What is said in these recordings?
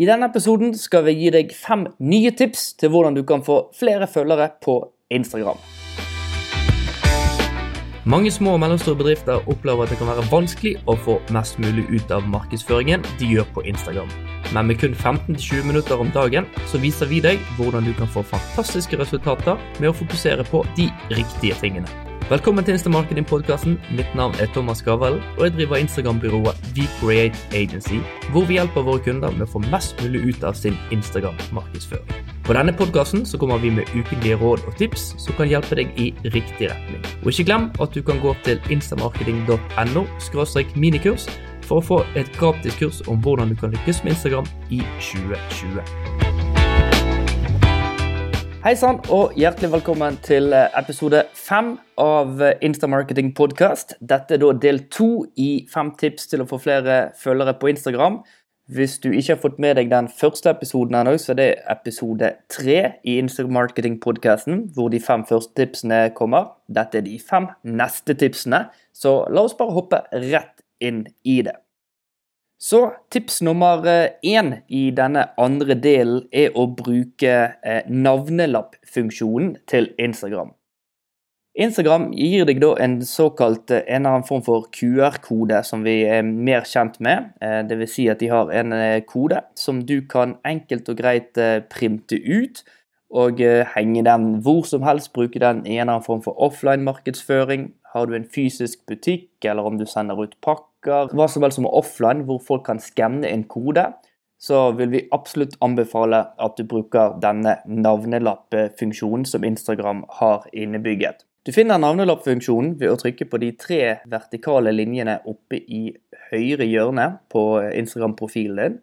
I denne episoden skal vi gi deg fem nye tips til hvordan du kan få flere følgere på Instagram. Mange små og mellomstore bedrifter opplever at det kan være vanskelig å få mest mulig ut av markedsføringen de gjør på Instagram. Men med kun 15-20 minutter om dagen så viser vi deg hvordan du kan få fantastiske resultater med å fokusere på de riktige tingene. Velkommen til Instamarketing-podkasten. Mitt navn er Thomas Gavel, og jeg driver Instagram-byrået VCreate Agency, hvor vi hjelper våre kunder med å få mest mulig ut av sin Instagram-markedsføring. På denne podkasten kommer vi med ukentlige råd og tips som kan hjelpe deg i riktig retning. Og ikke glem at du kan gå til instamarketing.no minikurs for å få et gratis kurs om hvordan du kan lykkes med Instagram i 2020. Hei sann, og hjertelig velkommen til eh, episode fem av eh, Instamarketing Podcast. Dette er da del to i fem tips til å få flere følgere på Instagram. Hvis du ikke har fått med deg den første episoden ennå, så er det episode tre i Instamarketing-podkasten, hvor de fem første tipsene kommer. Dette er de fem neste tipsene, så la oss bare hoppe rett inn i det. Så tips nummer én i denne andre delen er å bruke eh, navnelappfunksjonen til Instagram. Instagram gir deg da en såkalt eh, en eller annen form for QR-kode som vi er mer kjent med. Eh, Dvs. Si at de har en kode som du kan enkelt og greit printe ut og henge den hvor som helst. Bruke den i en eller annen form for offline-markedsføring. Har du en fysisk butikk, eller om du sender ut pakke bruker hva som helst som er offline, hvor folk kan skanne en kode, så vil vi absolutt anbefale at du bruker denne navnelappfunksjonen som Instagram har innebygget. Du finner navnelappfunksjonen ved å trykke på de tre vertikale linjene oppe i høyre hjørne på Instagram-profilen din.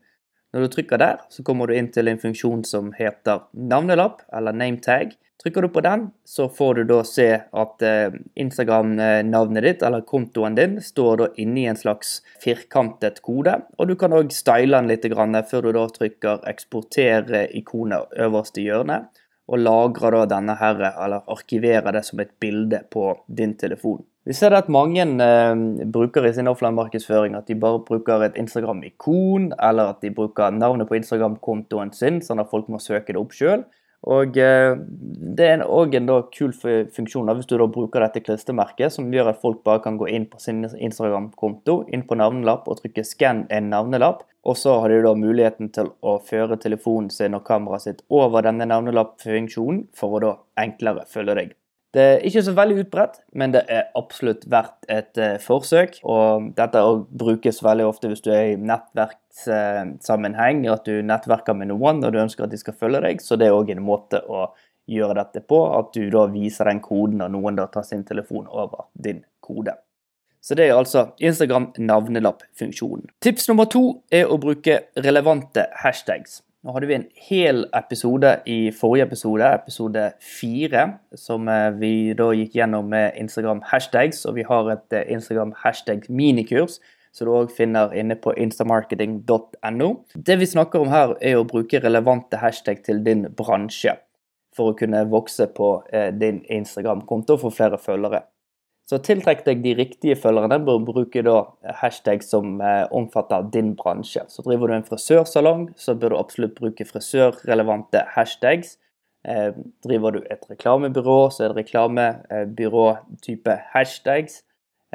Når du trykker der, så kommer du inn til en funksjon som heter navnelapp, eller nametag. Trykker du på den, så får du da se at eh, Instagram-navnet ditt, eller kontoen din, står da inni en slags firkantet kode. Og du kan òg style den litt før du da trykker 'eksportere ikonet øverst i hjørnet', og lagrer da denne her, eller arkiverer det som et bilde på din telefon. Vi ser at mange eh, bruker i sin offline-markedsføring at de bare bruker et Instagram-ikon, eller at de bruker navnet på Instagram-kontoen sin, sånn at folk må søke det opp sjøl. Og eh, Det er òg en da kul funksjon da, hvis du da bruker dette klistremerket, som gjør at folk bare kan gå inn på sin Instagram-konto, inn på navnelapp og trykke 'skann en navnelapp'. Og så har de da muligheten til å føre telefonen sin og kameraet sitt over denne navnelapp-funksjonen, for å da enklere følge deg. Det er ikke så veldig utbredt, men det er absolutt verdt et uh, forsøk. Og dette brukes veldig ofte hvis du er i nettverkssammenheng, uh, at du nettverker med noen og du ønsker at de skal følge deg. Så det er òg en måte å gjøre dette på, at du da viser den koden når noen da tar sin telefon over din kode. Så det er altså Instagram navnelapp-funksjonen. Tips nummer to er å bruke relevante hashtags. Nå hadde vi en hel episode i forrige episode, episode fire, som eh, vi da gikk gjennom med Instagram hashtags. Og vi har et eh, Instagram hashtag minikurs som du òg finner inne på instamarketing.no. Det vi snakker om her, er å bruke relevante hashtag til din bransje for å kunne vokse på eh, din Instagram-konto og få flere følgere. Så tiltrekk deg de riktige følgerne bør bruke da hashtag som eh, omfatter din bransje. Så driver du en frisørsalong, så bør du absolutt bruke frisørrelevante hashtags. Eh, driver du et reklamebyrå, så er det reklamebyrå-type hashtags.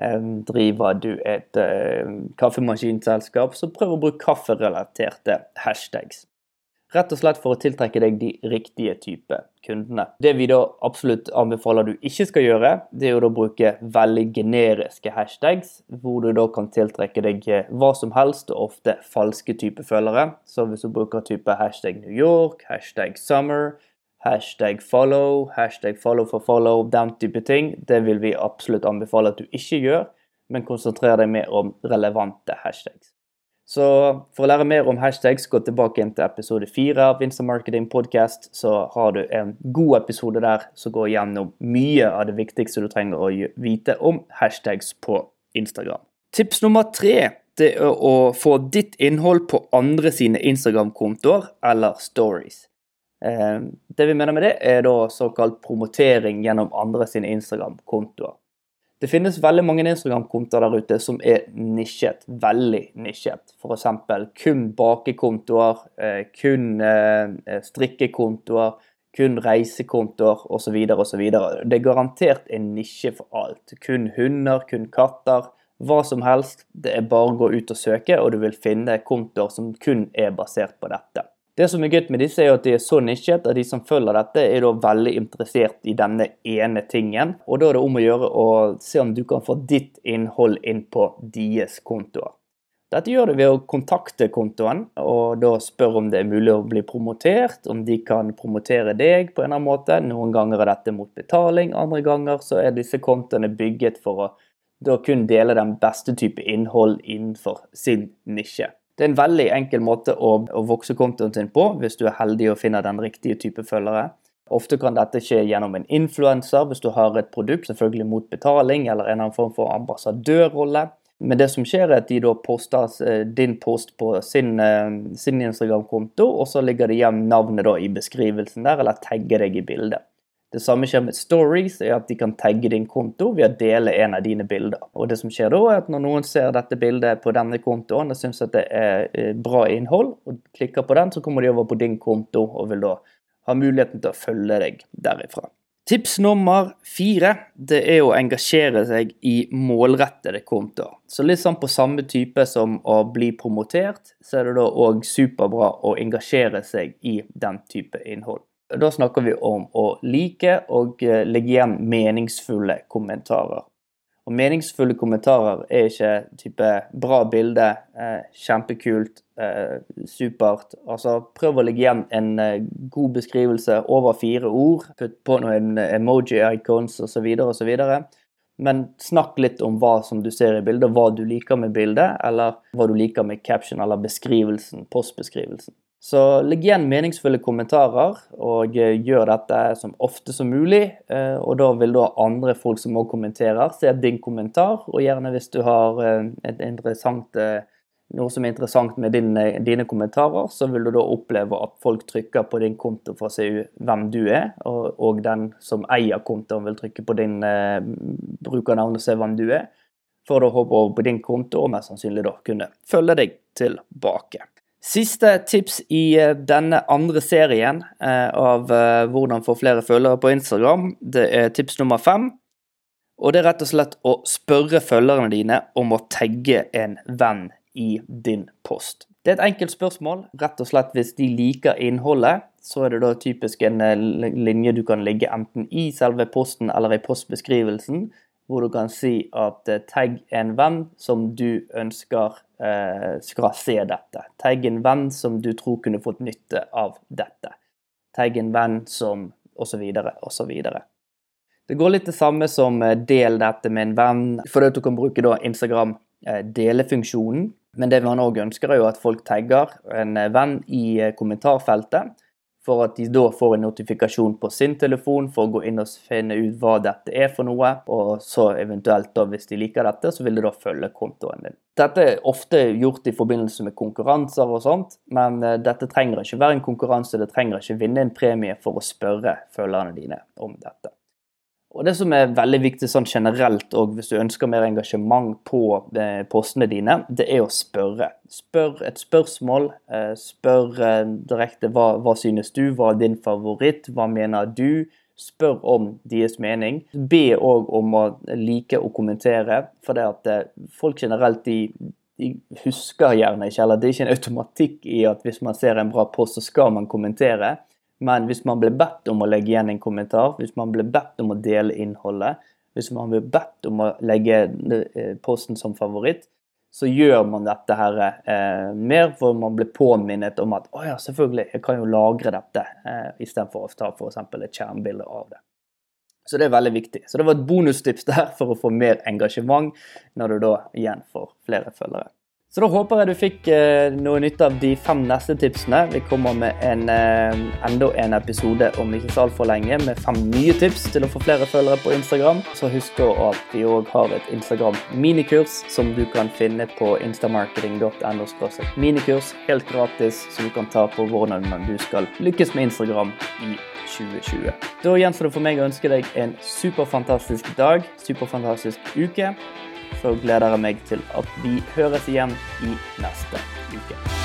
Eh, driver du et kaffemaskinselskap, så prøv å bruke kafferelaterte hashtags. Rett og slett for å tiltrekke deg de riktige type kundene. Det vi da absolutt anbefaler du ikke skal gjøre, det er å bruke veldig generiske hashtags, hvor du da kan tiltrekke deg hva som helst, og ofte falske type følgere. Så hvis du bruker type hashtag New York, hashtag summer, hashtag follow, hashtag follow for follow, den type ting, det vil vi absolutt anbefale at du ikke gjør, men konsentrer deg mer om relevante hashtags. Så for å lære mer om hashtags, gå tilbake inn til episode fire av Insta Marketing Podcast. Så har du en god episode der som går gjennom mye av det viktigste du trenger å vite om hashtags på Instagram. Tips nummer tre det er å få ditt innhold på andre sine Instagram-kontoer eller stories. Eh, det vi mener med det, er da såkalt promotering gjennom andre sine Instagram-kontoer. Det finnes veldig mange Instagram-kontoer der ute som er nisjet, veldig nisjet. F.eks. kun bakekontoer, eh, kun eh, strikkekontoer, kun reisekontoer osv. osv. Det er garantert en nisje for alt. Kun hunder, kun katter. Hva som helst. Det er bare å gå ut og søke, og du vil finne kontoer som kun er basert på dette. Det som er gøy med disse, er at de er så nisjet at de som følger dette, er da veldig interessert i denne ene tingen. Og da er det om å gjøre å se om du kan få ditt innhold inn på deres kontoer. Dette gjør du ved å kontakte kontoen og da spørre om det er mulig å bli promotert, om de kan promotere deg på en eller annen måte. Noen ganger er dette mot betaling, andre ganger så er disse kontoene bygget for å da kun dele den beste type innhold innenfor sin nisje. Det er en veldig enkel måte å, å vokse kontoen sin på, hvis du er heldig og finner den riktige type følgere. Ofte kan dette skje gjennom en influenser hvis du har et produkt, selvfølgelig mot betaling, eller en annen form for ambassadørrolle. Men det som skjer er at de da poster eh, din post på sin, eh, sin Instagram-konto, og så ligger det igjen navnet da i beskrivelsen der, eller tagger deg i bildet. Det samme skjer med stories, er at de kan tagge din konto ved å dele en av dine bilder. Og det som skjer da, er at når noen ser dette bildet på denne kontoen og syns at det er eh, bra innhold, og klikker på den, så kommer de over på din konto og vil da ha muligheten til å følge deg derifra. Tips nummer fire det er å engasjere seg i målrettede kontoer. Så litt sånn på samme type som å bli promotert, så er det da òg superbra å engasjere seg i den type innhold. Da snakker vi om å like og eh, legge igjen meningsfulle kommentarer. Og meningsfulle kommentarer er ikke type 'bra bilde', eh, 'kjempekult', eh, 'supert'. Altså prøv å legge igjen en eh, god beskrivelse over fire ord. Putt på noen emoji-icons osv. osv. Men snakk litt om hva som du ser i bildet, hva du liker med bildet, eller hva du liker med caption eller beskrivelsen, postbeskrivelsen. Så legg igjen meningsfulle kommentarer, og eh, gjør dette som ofte som mulig. Eh, og da vil da andre folk som òg kommenterer, se din kommentar, og gjerne hvis du har eh, noe som er interessant med dine, dine, kommentarer, så vil du da oppleve at folk trykker på din konto for å se hvem du er, og, og den som eier kontoen vil trykke på din brukernavn og se hvem du er, for å hoppe over på din konto og mest sannsynlig da kunne følge deg tilbake. Siste tips i eh, denne andre serien eh, av eh, hvordan få flere følgere på Instagram, det er tips nummer fem. Og det er rett og slett å spørre følgerne dine om å tagge en venn i din post. Det er et enkelt spørsmål. Rett og slett hvis de liker innholdet, så er det da typisk en linje du kan legge enten i selve posten eller i postbeskrivelsen, hvor du kan si at tagg en venn som du ønsker Eh, skal se dette. Tagg en venn som du tror kunne fått nytte av dette. Tagg en venn som osv. osv. Det går litt det samme som eh, del dette med en venn, fordi du kan bruke da Instagram eh, delefunksjonen. Men det man òg ønsker, er jo at folk tagger en venn i kommentarfeltet for at de da får en notifikasjon på sin telefon for å gå inn og finne ut hva dette er for noe. Og så eventuelt, da, hvis de liker dette, så vil de da følge kontoen din. Dette er ofte gjort i forbindelse med konkurranser og sånt, men eh, dette trenger ikke være en konkurranse. Det trenger ikke vinne en premie for å spørre følgerne dine om dette. Og Det som er veldig viktig sånn generelt, og hvis du ønsker mer engasjement på eh, postene dine, det er å spørre. Spør et spørsmål. Eh, spør eh, direkte hva, hva synes du, hva er din favoritt, hva mener du? Spør om deres mening. Be òg om å like og kommentere, for det at folk generelt de, de husker gjerne ikke, eller det er ikke en automatikk i at hvis man ser en bra post, så skal man kommentere. Men hvis man blir bedt om å legge igjen en kommentar, hvis man blir bedt om å dele innholdet, hvis man blir bedt om å legge eh, posten som favoritt, så gjør man dette her eh, mer, for man blir påminnet om at å ja, selvfølgelig, jeg kan jo lagre dette, eh, istedenfor å ta f.eks. et skjermbilde av det. Så det er veldig viktig. Så det var et bonustips der for å få mer engasjement når du da igjen får flere følgere. Så da håper jeg du fikk eh, noe nytte av de fem neste tipsene. Vi kommer med en, eh, enda en episode om ikke så altfor lenge med fem nye tips til å få flere følgere på Instagram. Så husk at vi òg har et Instagram-minikurs som du kan finne på instamarketing.no. Minikurs helt gratis som du kan ta på hvordan du skal lykkes med Instagram i 2020. Da gjenstår det for meg å ønske deg en superfantastisk dag, superfantastisk uke så gleder jeg meg til at vi høres igjen i neste uke.